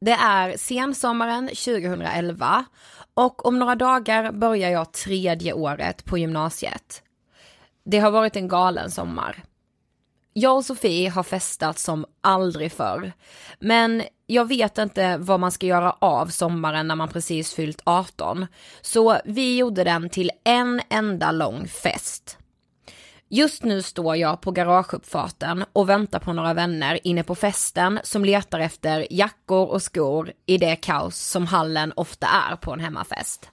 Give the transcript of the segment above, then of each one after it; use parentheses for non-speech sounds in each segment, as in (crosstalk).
Det är sensommaren 2011 och om några dagar börjar jag tredje året på gymnasiet. Det har varit en galen sommar. Jag och Sofie har festat som aldrig förr. Men jag vet inte vad man ska göra av sommaren när man precis fyllt 18. Så vi gjorde den till en enda lång fest. Just nu står jag på garageuppfarten och väntar på några vänner inne på festen som letar efter jackor och skor i det kaos som hallen ofta är på en hemmafest.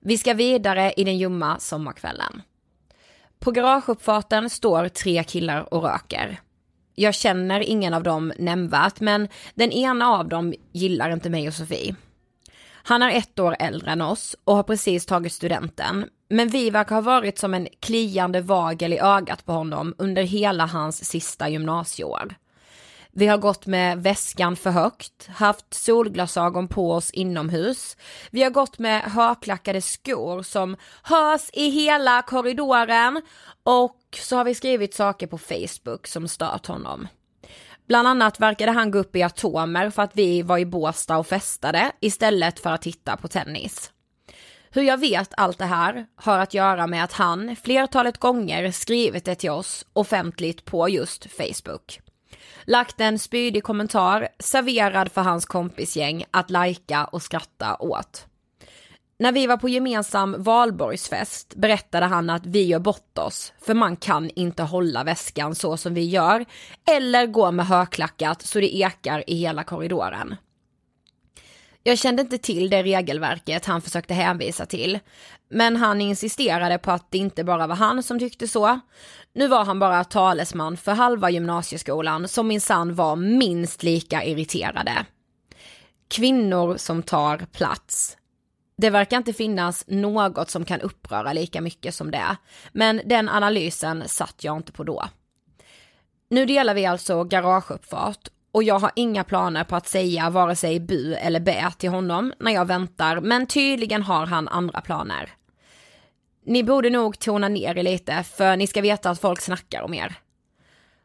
Vi ska vidare i den ljumma sommarkvällen. På garageuppfarten står tre killar och röker. Jag känner ingen av dem nämnvärt men den ena av dem gillar inte mig och Sofie. Han är ett år äldre än oss och har precis tagit studenten. Men vi verkar ha varit som en kliande vagel i ögat på honom under hela hans sista gymnasieår. Vi har gått med väskan för högt, haft solglasögon på oss inomhus. Vi har gått med högklackade skor som hörs i hela korridoren och så har vi skrivit saker på Facebook som stört honom. Bland annat verkade han gå upp i atomer för att vi var i Båstad och festade istället för att titta på tennis. Hur jag vet allt det här har att göra med att han flertalet gånger skrivit det till oss offentligt på just Facebook. Lagt en spydig kommentar serverad för hans kompisgäng att lajka och skratta åt. När vi var på gemensam valborgsfest berättade han att vi gör bort oss, för man kan inte hålla väskan så som vi gör, eller gå med högklackat så det ekar i hela korridoren. Jag kände inte till det regelverket han försökte hänvisa till, men han insisterade på att det inte bara var han som tyckte så. Nu var han bara talesman för halva gymnasieskolan som minsann var minst lika irriterade. Kvinnor som tar plats. Det verkar inte finnas något som kan uppröra lika mycket som det, men den analysen satt jag inte på då. Nu delar vi alltså garageuppfart och jag har inga planer på att säga vare sig bu eller bä till honom när jag väntar, men tydligen har han andra planer. Ni borde nog tona ner er lite, för ni ska veta att folk snackar om er.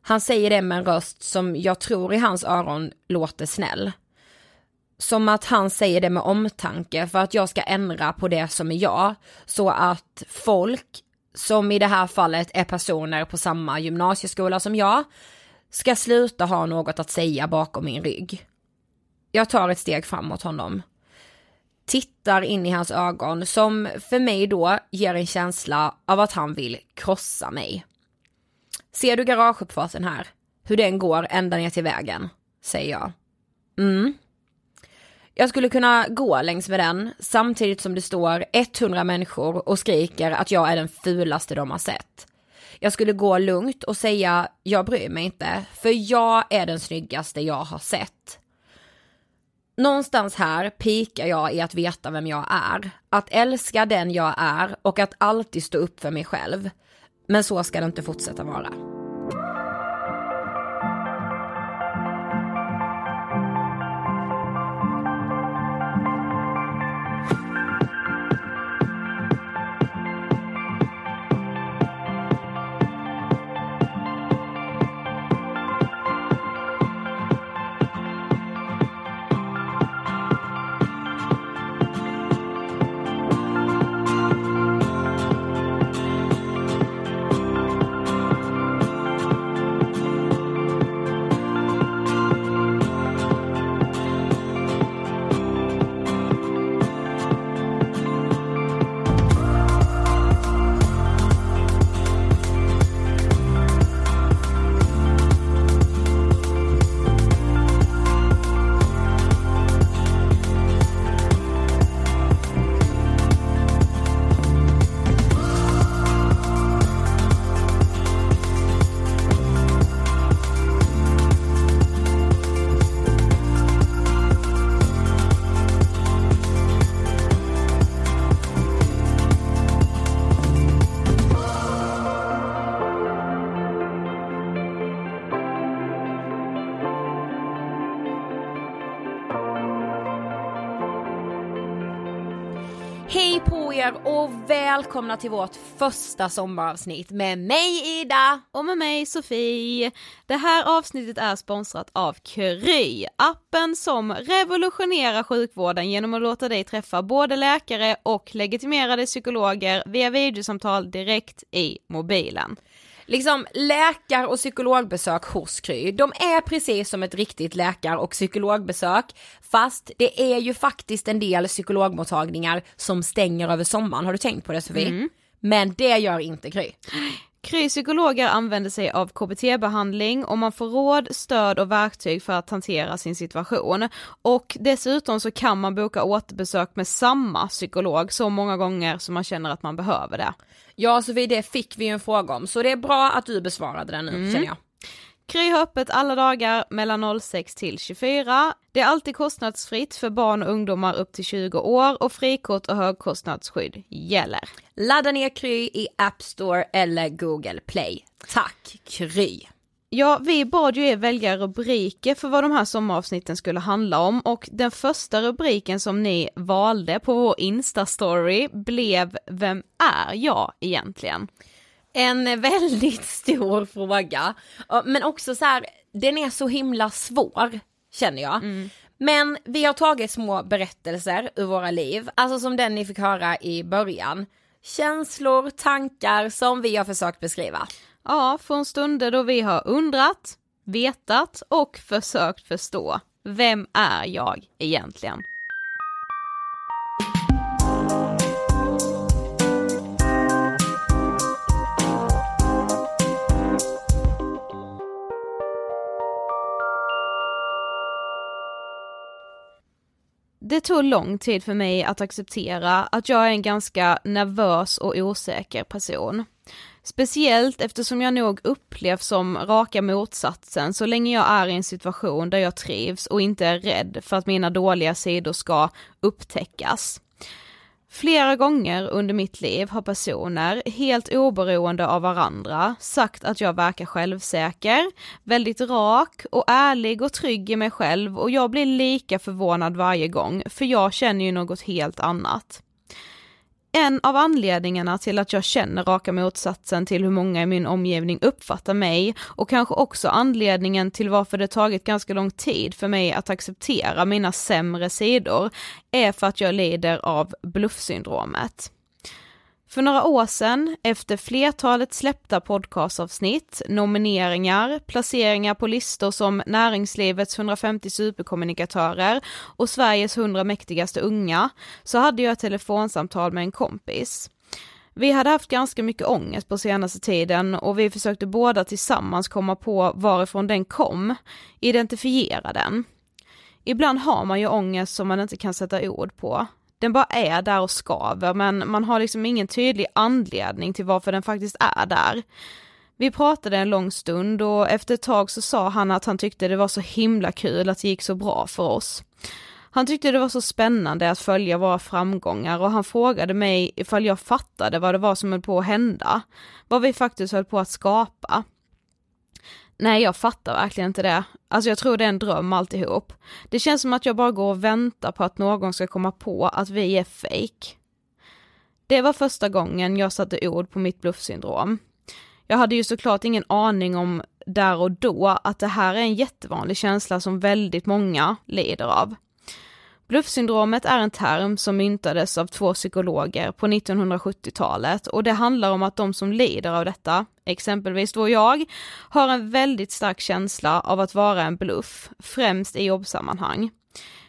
Han säger det med en röst som jag tror i hans öron låter snäll. Som att han säger det med omtanke för att jag ska ändra på det som är jag, så att folk, som i det här fallet är personer på samma gymnasieskola som jag, ska sluta ha något att säga bakom min rygg. Jag tar ett steg framåt honom. Tittar in i hans ögon som för mig då ger en känsla av att han vill krossa mig. Ser du garageuppfarten här? Hur den går ända ner till vägen? Säger jag. Mm. Jag skulle kunna gå längs med den samtidigt som det står 100 människor och skriker att jag är den fulaste de har sett. Jag skulle gå lugnt och säga jag bryr mig inte, för jag är den snyggaste jag har sett. Någonstans här pikar jag i att veta vem jag är, att älska den jag är och att alltid stå upp för mig själv. Men så ska det inte fortsätta vara. Välkomna till vårt första sommaravsnitt med mig Ida! Och med mig Sofie. Det här avsnittet är sponsrat av Kry, appen som revolutionerar sjukvården genom att låta dig träffa både läkare och legitimerade psykologer via videosamtal direkt i mobilen. Liksom läkar och psykologbesök hos Kry, de är precis som ett riktigt läkar och psykologbesök, fast det är ju faktiskt en del psykologmottagningar som stänger över sommaren, har du tänkt på det Sofie? Mm. Men det gör inte Kry. (gasps) (gasps) Kry psykologer använder sig av KBT-behandling och man får råd, stöd och verktyg för att hantera sin situation. Och dessutom så kan man boka återbesök med samma psykolog så många gånger som man känner att man behöver det. Ja Sofie, det fick vi ju en fråga om, så det är bra att du besvarade den nu mm. känner jag. Kry har öppet alla dagar mellan 06 till 24. Det är alltid kostnadsfritt för barn och ungdomar upp till 20 år och frikort och högkostnadsskydd gäller. Ladda ner Kry i App Store eller Google Play. Tack Kry! Ja, vi bad ju er välja rubriker för vad de här sommaravsnitten skulle handla om och den första rubriken som ni valde på vår Insta-story blev Vem är jag egentligen? En väldigt stor fråga, men också så här, den är så himla svår, känner jag. Mm. Men vi har tagit små berättelser ur våra liv, alltså som den ni fick höra i början. Känslor, tankar som vi har försökt beskriva. Ja, från stunder då vi har undrat, vetat och försökt förstå. Vem är jag egentligen? Det tog lång tid för mig att acceptera att jag är en ganska nervös och osäker person. Speciellt eftersom jag nog upplevs som raka motsatsen så länge jag är i en situation där jag trivs och inte är rädd för att mina dåliga sidor ska upptäckas. Flera gånger under mitt liv har personer, helt oberoende av varandra, sagt att jag verkar självsäker, väldigt rak och ärlig och trygg i mig själv och jag blir lika förvånad varje gång, för jag känner ju något helt annat. En av anledningarna till att jag känner raka motsatsen till hur många i min omgivning uppfattar mig och kanske också anledningen till varför det tagit ganska lång tid för mig att acceptera mina sämre sidor är för att jag lider av bluffsyndromet. För några år sedan, efter flertalet släppta podcastavsnitt, nomineringar, placeringar på listor som näringslivets 150 superkommunikatörer och Sveriges 100 mäktigaste unga, så hade jag ett telefonsamtal med en kompis. Vi hade haft ganska mycket ångest på senaste tiden och vi försökte båda tillsammans komma på varifrån den kom, identifiera den. Ibland har man ju ångest som man inte kan sätta ord på, den bara är där och skaver men man har liksom ingen tydlig anledning till varför den faktiskt är där. Vi pratade en lång stund och efter ett tag så sa han att han tyckte det var så himla kul att det gick så bra för oss. Han tyckte det var så spännande att följa våra framgångar och han frågade mig ifall jag fattade vad det var som höll på att hända, vad vi faktiskt höll på att skapa. Nej, jag fattar verkligen inte det. Alltså jag tror det är en dröm alltihop. Det känns som att jag bara går och väntar på att någon ska komma på att vi är fake. Det var första gången jag satte ord på mitt bluffsyndrom. Jag hade ju såklart ingen aning om där och då att det här är en jättevanlig känsla som väldigt många lider av. Bluffsyndromet är en term som myntades av två psykologer på 1970-talet och det handlar om att de som lider av detta, exempelvis då jag, har en väldigt stark känsla av att vara en bluff, främst i jobbsammanhang.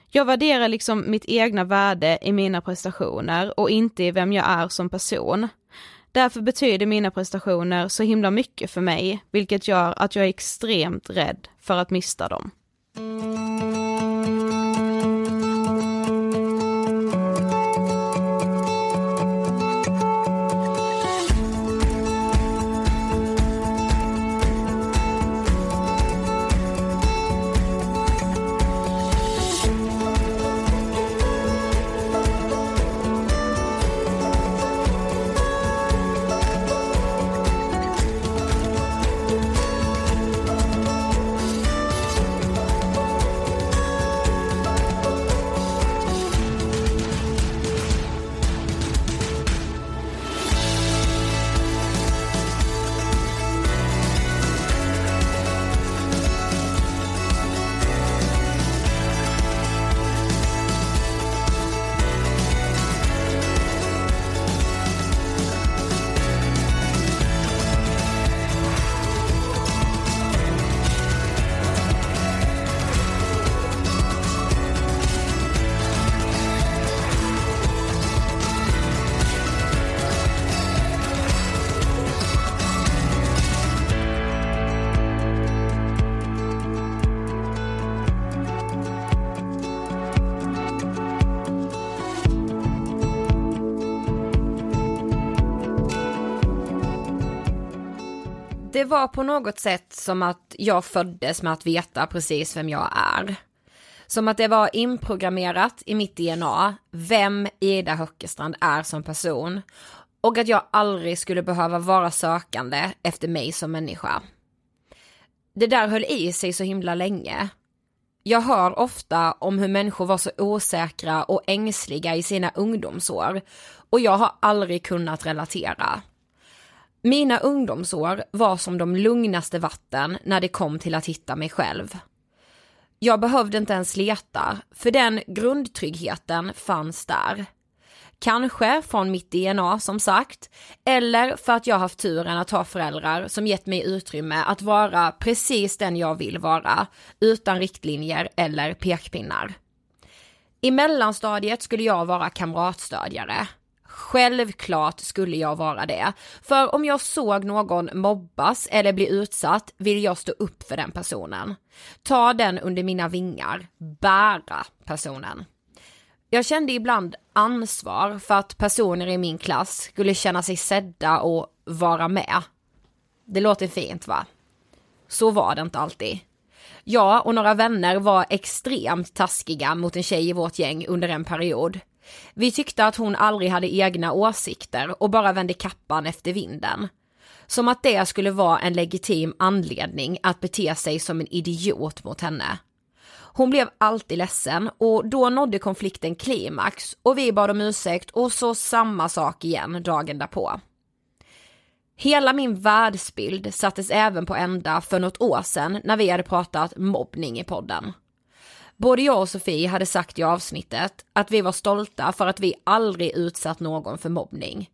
Jag värderar liksom mitt egna värde i mina prestationer och inte i vem jag är som person. Därför betyder mina prestationer så himla mycket för mig, vilket gör att jag är extremt rädd för att mista dem. Var på något sätt som att jag föddes med att veta precis vem jag är. Som att det var inprogrammerat i mitt DNA vem Ida Höckestrand är som person och att jag aldrig skulle behöva vara sökande efter mig som människa. Det där höll i sig så himla länge. Jag hör ofta om hur människor var så osäkra och ängsliga i sina ungdomsår och jag har aldrig kunnat relatera. Mina ungdomsår var som de lugnaste vatten när det kom till att hitta mig själv. Jag behövde inte ens leta, för den grundtryggheten fanns där. Kanske från mitt DNA som sagt, eller för att jag haft turen att ha föräldrar som gett mig utrymme att vara precis den jag vill vara, utan riktlinjer eller pekpinnar. I mellanstadiet skulle jag vara kamratstödjare. Självklart skulle jag vara det. För om jag såg någon mobbas eller bli utsatt vill jag stå upp för den personen. Ta den under mina vingar, bära personen. Jag kände ibland ansvar för att personer i min klass skulle känna sig sedda och vara med. Det låter fint va? Så var det inte alltid. Jag och några vänner var extremt taskiga mot en tjej i vårt gäng under en period. Vi tyckte att hon aldrig hade egna åsikter och bara vände kappan efter vinden. Som att det skulle vara en legitim anledning att bete sig som en idiot mot henne. Hon blev alltid ledsen och då nådde konflikten klimax och vi bad om ursäkt och så samma sak igen dagen därpå. Hela min världsbild sattes även på ända för något år sedan när vi hade pratat mobbning i podden. Både jag och Sofie hade sagt i avsnittet att vi var stolta för att vi aldrig utsatt någon för mobbning.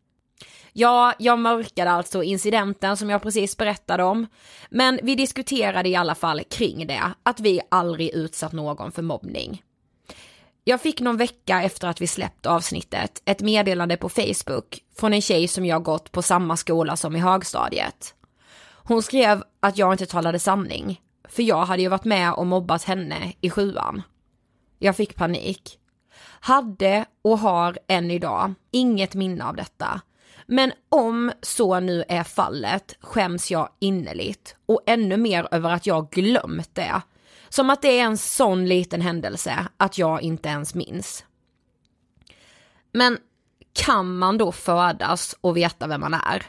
Ja, jag mörkade alltså incidenten som jag precis berättade om, men vi diskuterade i alla fall kring det, att vi aldrig utsatt någon för mobbning. Jag fick någon vecka efter att vi släppt avsnittet ett meddelande på Facebook från en tjej som jag gått på samma skola som i högstadiet. Hon skrev att jag inte talade sanning, för jag hade ju varit med och mobbat henne i sjuan. Jag fick panik. Hade och har än idag inget minne av detta. Men om så nu är fallet skäms jag innerligt och ännu mer över att jag glömt det. Som att det är en sån liten händelse att jag inte ens minns. Men kan man då födas och veta vem man är?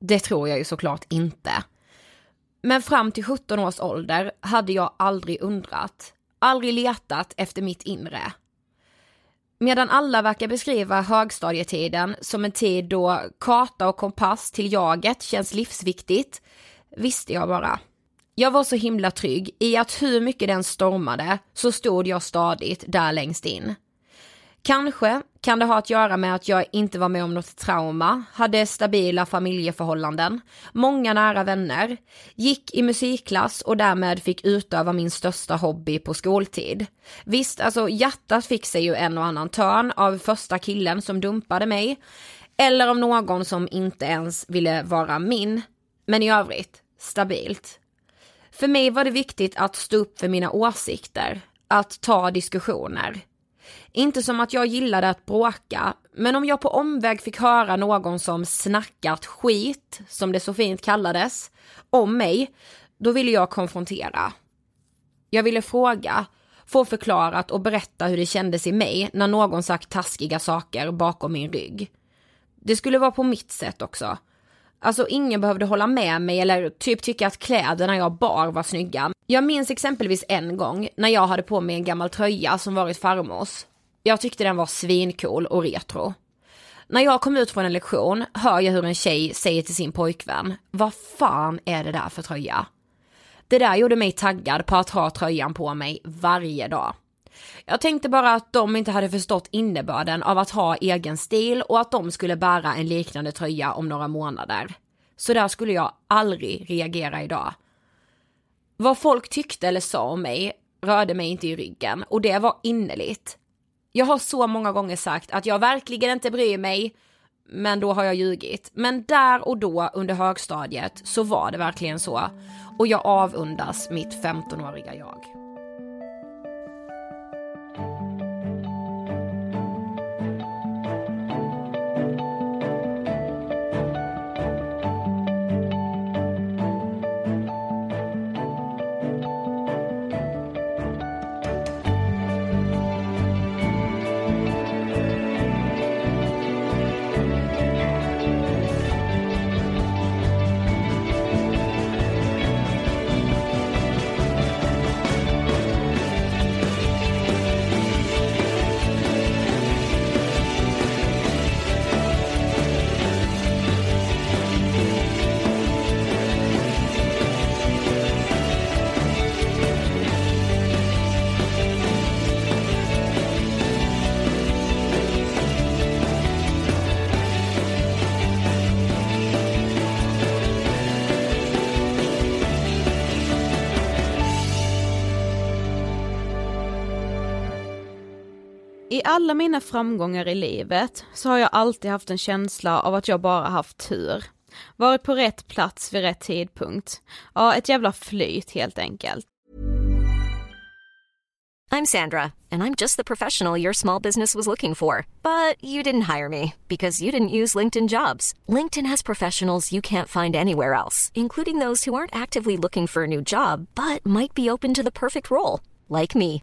Det tror jag ju såklart inte. Men fram till 17 års ålder hade jag aldrig undrat, aldrig letat efter mitt inre. Medan alla verkar beskriva högstadietiden som en tid då karta och kompass till jaget känns livsviktigt, visste jag bara. Jag var så himla trygg i att hur mycket den stormade så stod jag stadigt där längst in. Kanske kan det ha att göra med att jag inte var med om något trauma, hade stabila familjeförhållanden, många nära vänner, gick i musikklass och därmed fick utöva min största hobby på skoltid. Visst, alltså hjärtat fick sig ju en och annan törn av första killen som dumpade mig, eller av någon som inte ens ville vara min, men i övrigt stabilt. För mig var det viktigt att stå upp för mina åsikter, att ta diskussioner. Inte som att jag gillade att bråka, men om jag på omväg fick höra någon som snackat skit, som det så fint kallades, om mig, då ville jag konfrontera. Jag ville fråga, få förklarat och berätta hur det kändes i mig när någon sagt taskiga saker bakom min rygg. Det skulle vara på mitt sätt också. Alltså ingen behövde hålla med mig eller typ tycka att kläderna jag bar var snygga. Jag minns exempelvis en gång när jag hade på mig en gammal tröja som varit farmors. Jag tyckte den var svincool och retro. När jag kom ut från en lektion hör jag hur en tjej säger till sin pojkvän, vad fan är det där för tröja? Det där gjorde mig taggad på att ha tröjan på mig varje dag. Jag tänkte bara att de inte hade förstått innebörden av att ha egen stil och att de skulle bära en liknande tröja om några månader. Så där skulle jag aldrig reagera idag. Vad folk tyckte eller sa om mig rörde mig inte i ryggen och det var innerligt. Jag har så många gånger sagt att jag verkligen inte bryr mig, men då har jag ljugit. Men där och då under högstadiet så var det verkligen så. Och jag avundas mitt 15-åriga jag. Alla mina framgångar i livet så har jag alltid haft en känsla av att jag bara haft tur. Varit på rätt plats vid rätt tidpunkt. Ja, ett jävla flyt helt enkelt. I'm Sandra, and I'm just the professional your small business was looking for. But you didn't hire me because you didn't use LinkedIn jobs. LinkedIn has professionals you can't find anywhere else, including those who aren't actively looking for a new job but might be open to the perfect role, like me.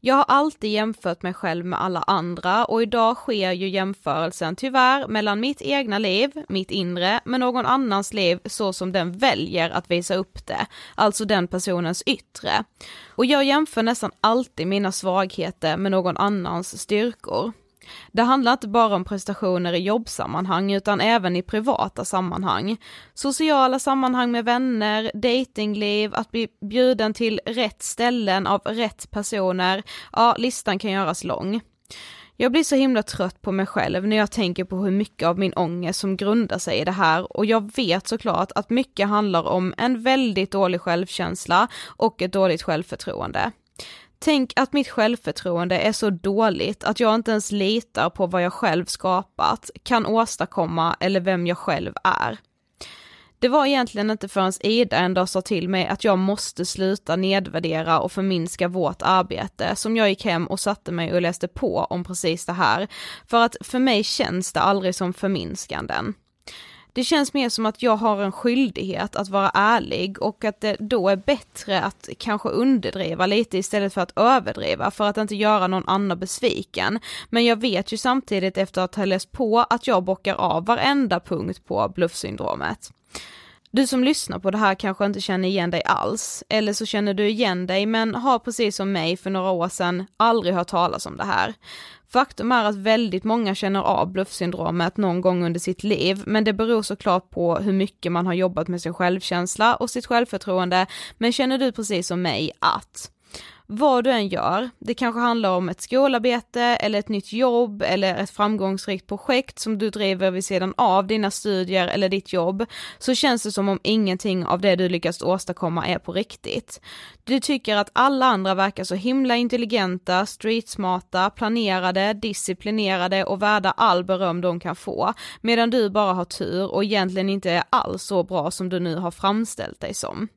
Jag har alltid jämfört mig själv med alla andra och idag sker ju jämförelsen tyvärr mellan mitt egna liv, mitt inre, med någon annans liv så som den väljer att visa upp det, alltså den personens yttre. Och jag jämför nästan alltid mina svagheter med någon annans styrkor. Det handlar inte bara om prestationer i jobbsammanhang utan även i privata sammanhang. Sociala sammanhang med vänner, datingliv, att bli bjuden till rätt ställen av rätt personer. Ja, listan kan göras lång. Jag blir så himla trött på mig själv när jag tänker på hur mycket av min ångest som grundar sig i det här och jag vet såklart att mycket handlar om en väldigt dålig självkänsla och ett dåligt självförtroende. Tänk att mitt självförtroende är så dåligt att jag inte ens litar på vad jag själv skapat, kan åstadkomma eller vem jag själv är. Det var egentligen inte förrän Ida en dag sa till mig att jag måste sluta nedvärdera och förminska vårt arbete som jag gick hem och satte mig och läste på om precis det här. För att för mig känns det aldrig som förminskanden. Det känns mer som att jag har en skyldighet att vara ärlig och att det då är bättre att kanske underdriva lite istället för att överdriva för att inte göra någon annan besviken. Men jag vet ju samtidigt efter att ha läst på att jag bockar av varenda punkt på bluffsyndromet. Du som lyssnar på det här kanske inte känner igen dig alls, eller så känner du igen dig men har precis som mig för några år sedan aldrig hört talas om det här. Faktum är att väldigt många känner av bluffsyndromet någon gång under sitt liv, men det beror såklart på hur mycket man har jobbat med sin självkänsla och sitt självförtroende, men känner du precis som mig att vad du än gör, det kanske handlar om ett skolarbete eller ett nytt jobb eller ett framgångsrikt projekt som du driver vid sidan av dina studier eller ditt jobb, så känns det som om ingenting av det du lyckats åstadkomma är på riktigt. Du tycker att alla andra verkar så himla intelligenta, streetsmarta, planerade, disciplinerade och värda all beröm de kan få, medan du bara har tur och egentligen inte är alls så bra som du nu har framställt dig som.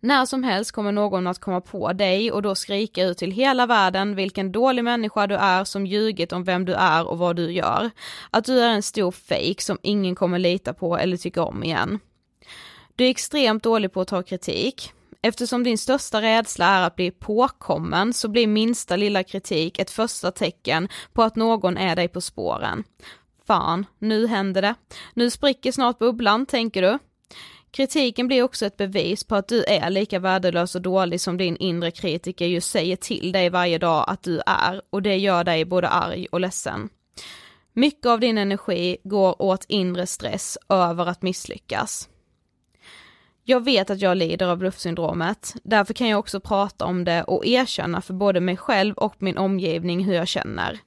När som helst kommer någon att komma på dig och då skrika ut till hela världen vilken dålig människa du är som ljugit om vem du är och vad du gör. Att du är en stor fake som ingen kommer lita på eller tycka om igen. Du är extremt dålig på att ta kritik. Eftersom din största rädsla är att bli påkommen så blir minsta lilla kritik ett första tecken på att någon är dig på spåren. Fan, nu händer det. Nu spricker snart bubblan, tänker du. Kritiken blir också ett bevis på att du är lika värdelös och dålig som din inre kritiker just säger till dig varje dag att du är och det gör dig både arg och ledsen. Mycket av din energi går åt inre stress över att misslyckas. Jag vet att jag lider av luftsyndromet, därför kan jag också prata om det och erkänna för både mig själv och min omgivning hur jag känner.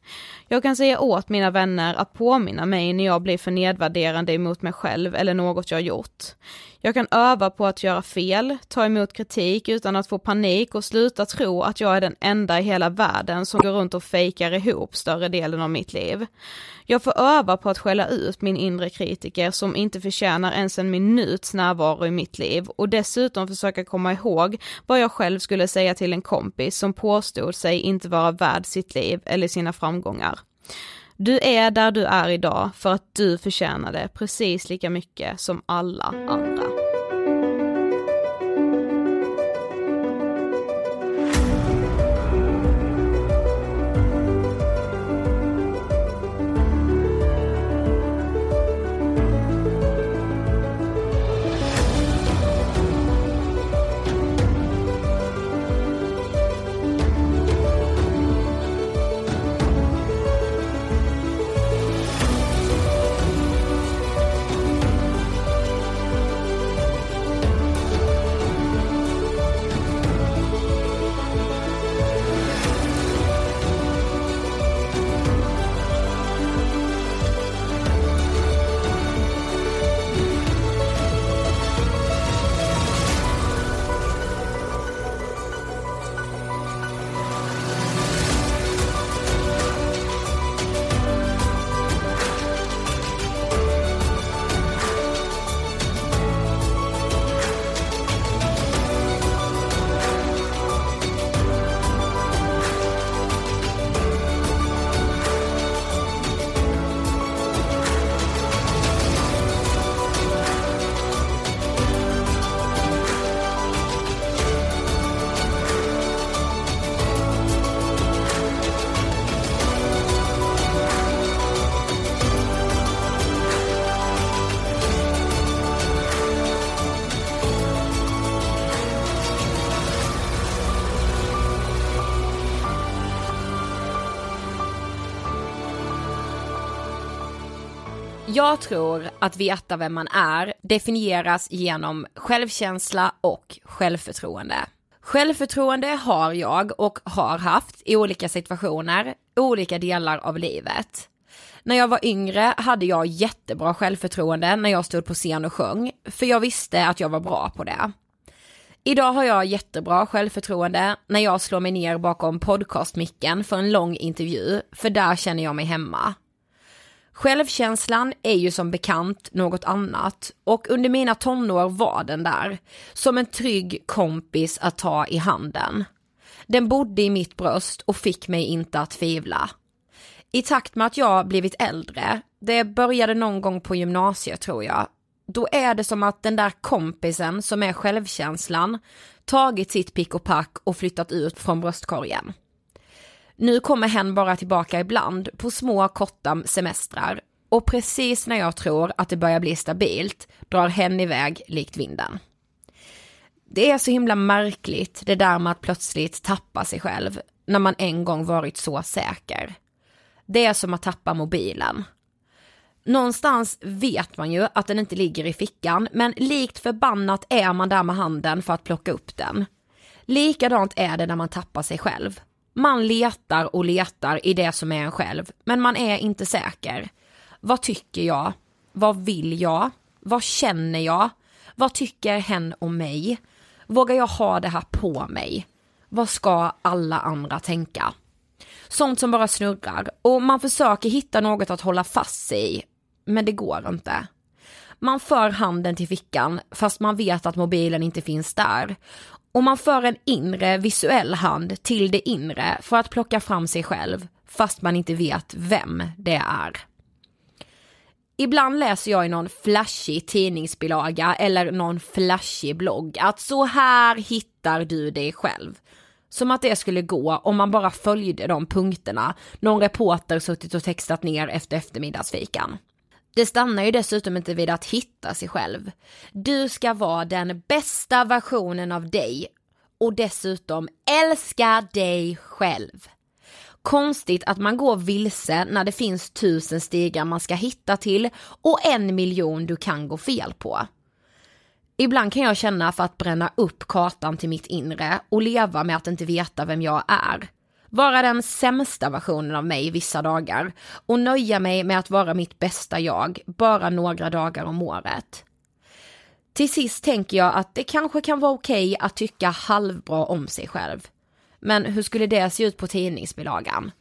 Jag kan säga åt mina vänner att påminna mig när jag blir för nedvärderande emot mig själv eller något jag gjort. Jag kan öva på att göra fel, ta emot kritik utan att få panik och sluta tro att jag är den enda i hela världen som går runt och fejkar ihop större delen av mitt liv. Jag får öva på att skälla ut min inre kritiker som inte förtjänar ens en minuts närvaro i mitt liv och dessutom försöka komma ihåg vad jag själv skulle säga till en kompis som påstod sig inte vara värd sitt liv eller sina framgångar. Du är där du är idag för att du förtjänar det precis lika mycket som alla andra. Jag tror att veta vem man är definieras genom självkänsla och självförtroende. Självförtroende har jag och har haft i olika situationer, olika delar av livet. När jag var yngre hade jag jättebra självförtroende när jag stod på scen och sjöng, för jag visste att jag var bra på det. Idag har jag jättebra självförtroende när jag slår mig ner bakom podcastmicken för en lång intervju, för där känner jag mig hemma. Självkänslan är ju som bekant något annat och under mina tonår var den där, som en trygg kompis att ta i handen. Den bodde i mitt bröst och fick mig inte att tvivla. I takt med att jag blivit äldre, det började någon gång på gymnasiet tror jag, då är det som att den där kompisen som är självkänslan tagit sitt pick och pack och flyttat ut från bröstkorgen. Nu kommer hen bara tillbaka ibland på små korta semestrar och precis när jag tror att det börjar bli stabilt drar hen iväg likt vinden. Det är så himla märkligt det där med att plötsligt tappa sig själv när man en gång varit så säker. Det är som att tappa mobilen. Någonstans vet man ju att den inte ligger i fickan, men likt förbannat är man där med handen för att plocka upp den. Likadant är det när man tappar sig själv. Man letar och letar i det som är en själv, men man är inte säker. Vad tycker jag? Vad vill jag? Vad känner jag? Vad tycker hen om mig? Vågar jag ha det här på mig? Vad ska alla andra tänka? Sånt som bara snurrar och man försöker hitta något att hålla fast sig i, men det går inte. Man för handen till fickan fast man vet att mobilen inte finns där och man för en inre visuell hand till det inre för att plocka fram sig själv, fast man inte vet vem det är. Ibland läser jag i någon flashig tidningsbilaga eller någon flashig blogg att så här hittar du dig själv. Som att det skulle gå om man bara följde de punkterna någon reporter suttit och textat ner efter eftermiddagsfikan. Det stannar ju dessutom inte vid att hitta sig själv. Du ska vara den bästa versionen av dig och dessutom älska dig själv. Konstigt att man går vilse när det finns tusen stigar man ska hitta till och en miljon du kan gå fel på. Ibland kan jag känna för att bränna upp kartan till mitt inre och leva med att inte veta vem jag är vara den sämsta versionen av mig vissa dagar och nöja mig med att vara mitt bästa jag bara några dagar om året. Till sist tänker jag att det kanske kan vara okej att tycka halvbra om sig själv. Men hur skulle det se ut på tidningsbilagan?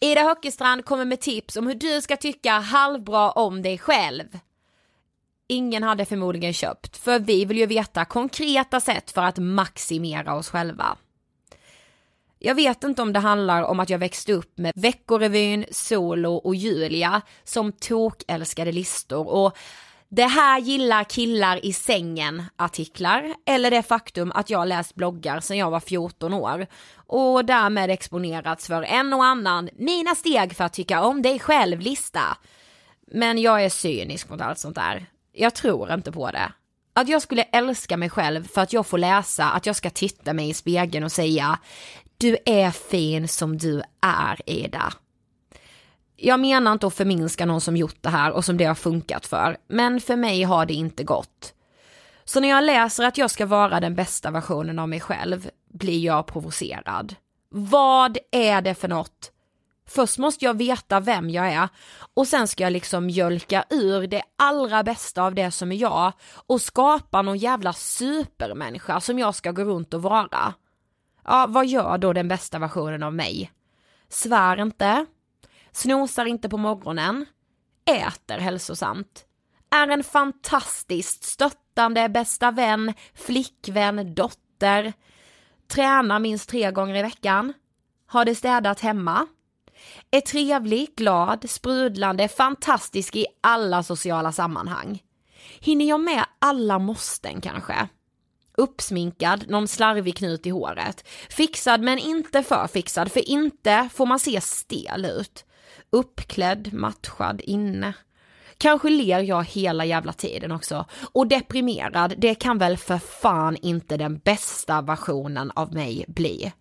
Ida Höckestrand kommer med tips om hur du ska tycka halvbra om dig själv. Ingen hade förmodligen köpt, för vi vill ju veta konkreta sätt för att maximera oss själva. Jag vet inte om det handlar om att jag växte upp med Veckorevyn, Solo och Julia som tokälskade listor och det här gillar killar i sängen artiklar eller det faktum att jag läst bloggar sedan jag var 14 år och därmed exponerats för en och annan mina steg för att tycka om dig själv lista. Men jag är cynisk mot allt sånt där. Jag tror inte på det. Att jag skulle älska mig själv för att jag får läsa att jag ska titta mig i spegeln och säga du är fin som du är Ida. Jag menar inte att förminska någon som gjort det här och som det har funkat för, men för mig har det inte gått. Så när jag läser att jag ska vara den bästa versionen av mig själv blir jag provocerad. Vad är det för något? Först måste jag veta vem jag är och sen ska jag liksom mjölka ur det allra bästa av det som är jag och skapa någon jävla supermänniska som jag ska gå runt och vara. Ja, vad gör då den bästa versionen av mig? Svär inte, snosar inte på morgonen, äter hälsosamt, är en fantastiskt stöttande bästa vän, flickvän, dotter, tränar minst tre gånger i veckan, har det städat hemma, är trevlig, glad, sprudlande, fantastisk i alla sociala sammanhang. Hinner jag med alla måsten kanske? Uppsminkad, någon slarvig knut i håret. Fixad men inte för fixad, för inte får man se stel ut. Uppklädd, matchad, inne. Kanske ler jag hela jävla tiden också. Och deprimerad, det kan väl för fan inte den bästa versionen av mig bli.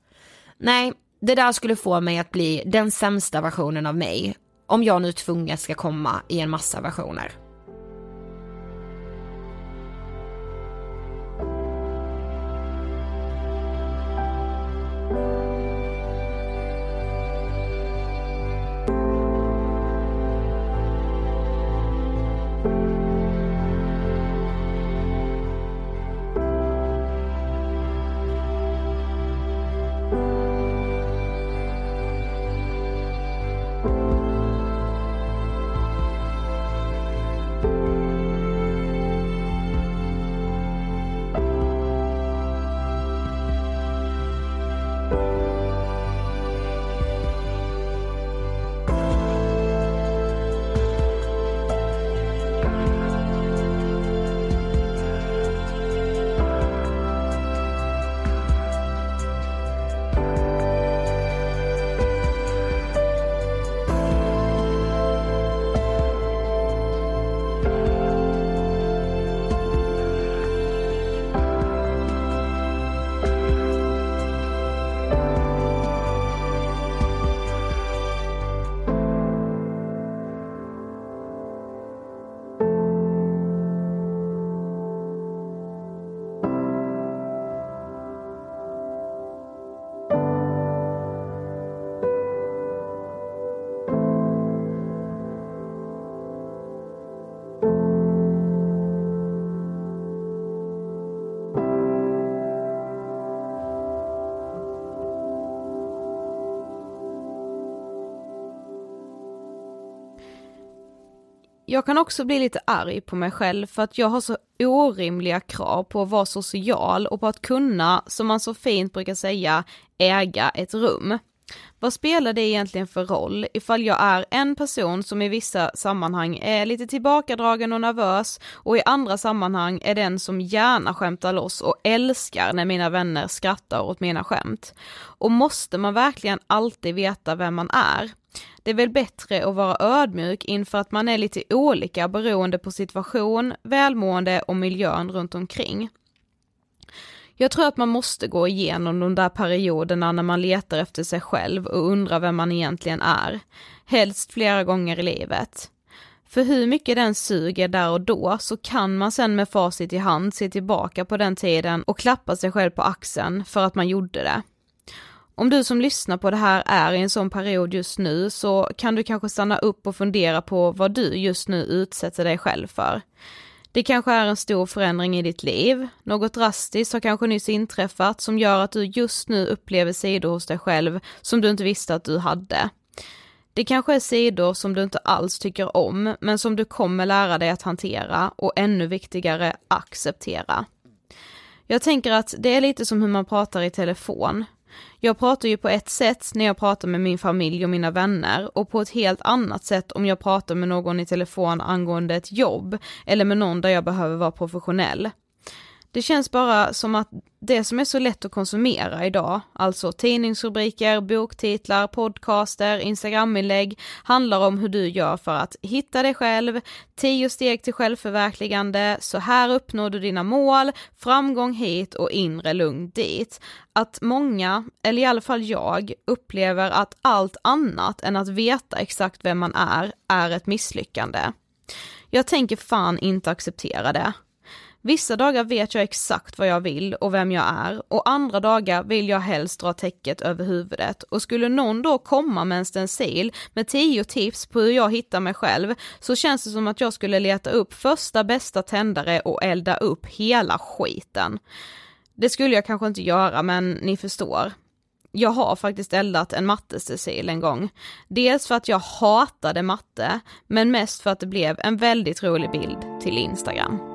Nej, det där skulle få mig att bli den sämsta versionen av mig. Om jag nu tvunget ska komma i en massa versioner. Jag kan också bli lite arg på mig själv för att jag har så orimliga krav på att vara social och på att kunna, som man så fint brukar säga, äga ett rum. Vad spelar det egentligen för roll ifall jag är en person som i vissa sammanhang är lite tillbakadragen och nervös och i andra sammanhang är den som gärna skämtar loss och älskar när mina vänner skrattar åt mina skämt? Och måste man verkligen alltid veta vem man är? Det är väl bättre att vara ödmjuk inför att man är lite olika beroende på situation, välmående och miljön runt omkring. Jag tror att man måste gå igenom de där perioderna när man letar efter sig själv och undrar vem man egentligen är. Helst flera gånger i livet. För hur mycket den suger där och då så kan man sen med facit i hand se tillbaka på den tiden och klappa sig själv på axeln för att man gjorde det. Om du som lyssnar på det här är i en sån period just nu så kan du kanske stanna upp och fundera på vad du just nu utsätter dig själv för. Det kanske är en stor förändring i ditt liv, något drastiskt har kanske nyss inträffat som gör att du just nu upplever sidor hos dig själv som du inte visste att du hade. Det kanske är sidor som du inte alls tycker om, men som du kommer lära dig att hantera och ännu viktigare, acceptera. Jag tänker att det är lite som hur man pratar i telefon. Jag pratar ju på ett sätt när jag pratar med min familj och mina vänner och på ett helt annat sätt om jag pratar med någon i telefon angående ett jobb eller med någon där jag behöver vara professionell. Det känns bara som att det som är så lätt att konsumera idag, alltså tidningsrubriker, boktitlar, podcaster, instagraminlägg, handlar om hur du gör för att hitta dig själv, tio steg till självförverkligande, så här uppnår du dina mål, framgång hit och inre lugn dit. Att många, eller i alla fall jag, upplever att allt annat än att veta exakt vem man är, är ett misslyckande. Jag tänker fan inte acceptera det. Vissa dagar vet jag exakt vad jag vill och vem jag är och andra dagar vill jag helst dra täcket över huvudet och skulle någon då komma med en stencil med tio tips på hur jag hittar mig själv så känns det som att jag skulle leta upp första bästa tändare och elda upp hela skiten. Det skulle jag kanske inte göra men ni förstår. Jag har faktiskt eldat en mattestencil en gång. Dels för att jag hatade matte, men mest för att det blev en väldigt rolig bild till Instagram.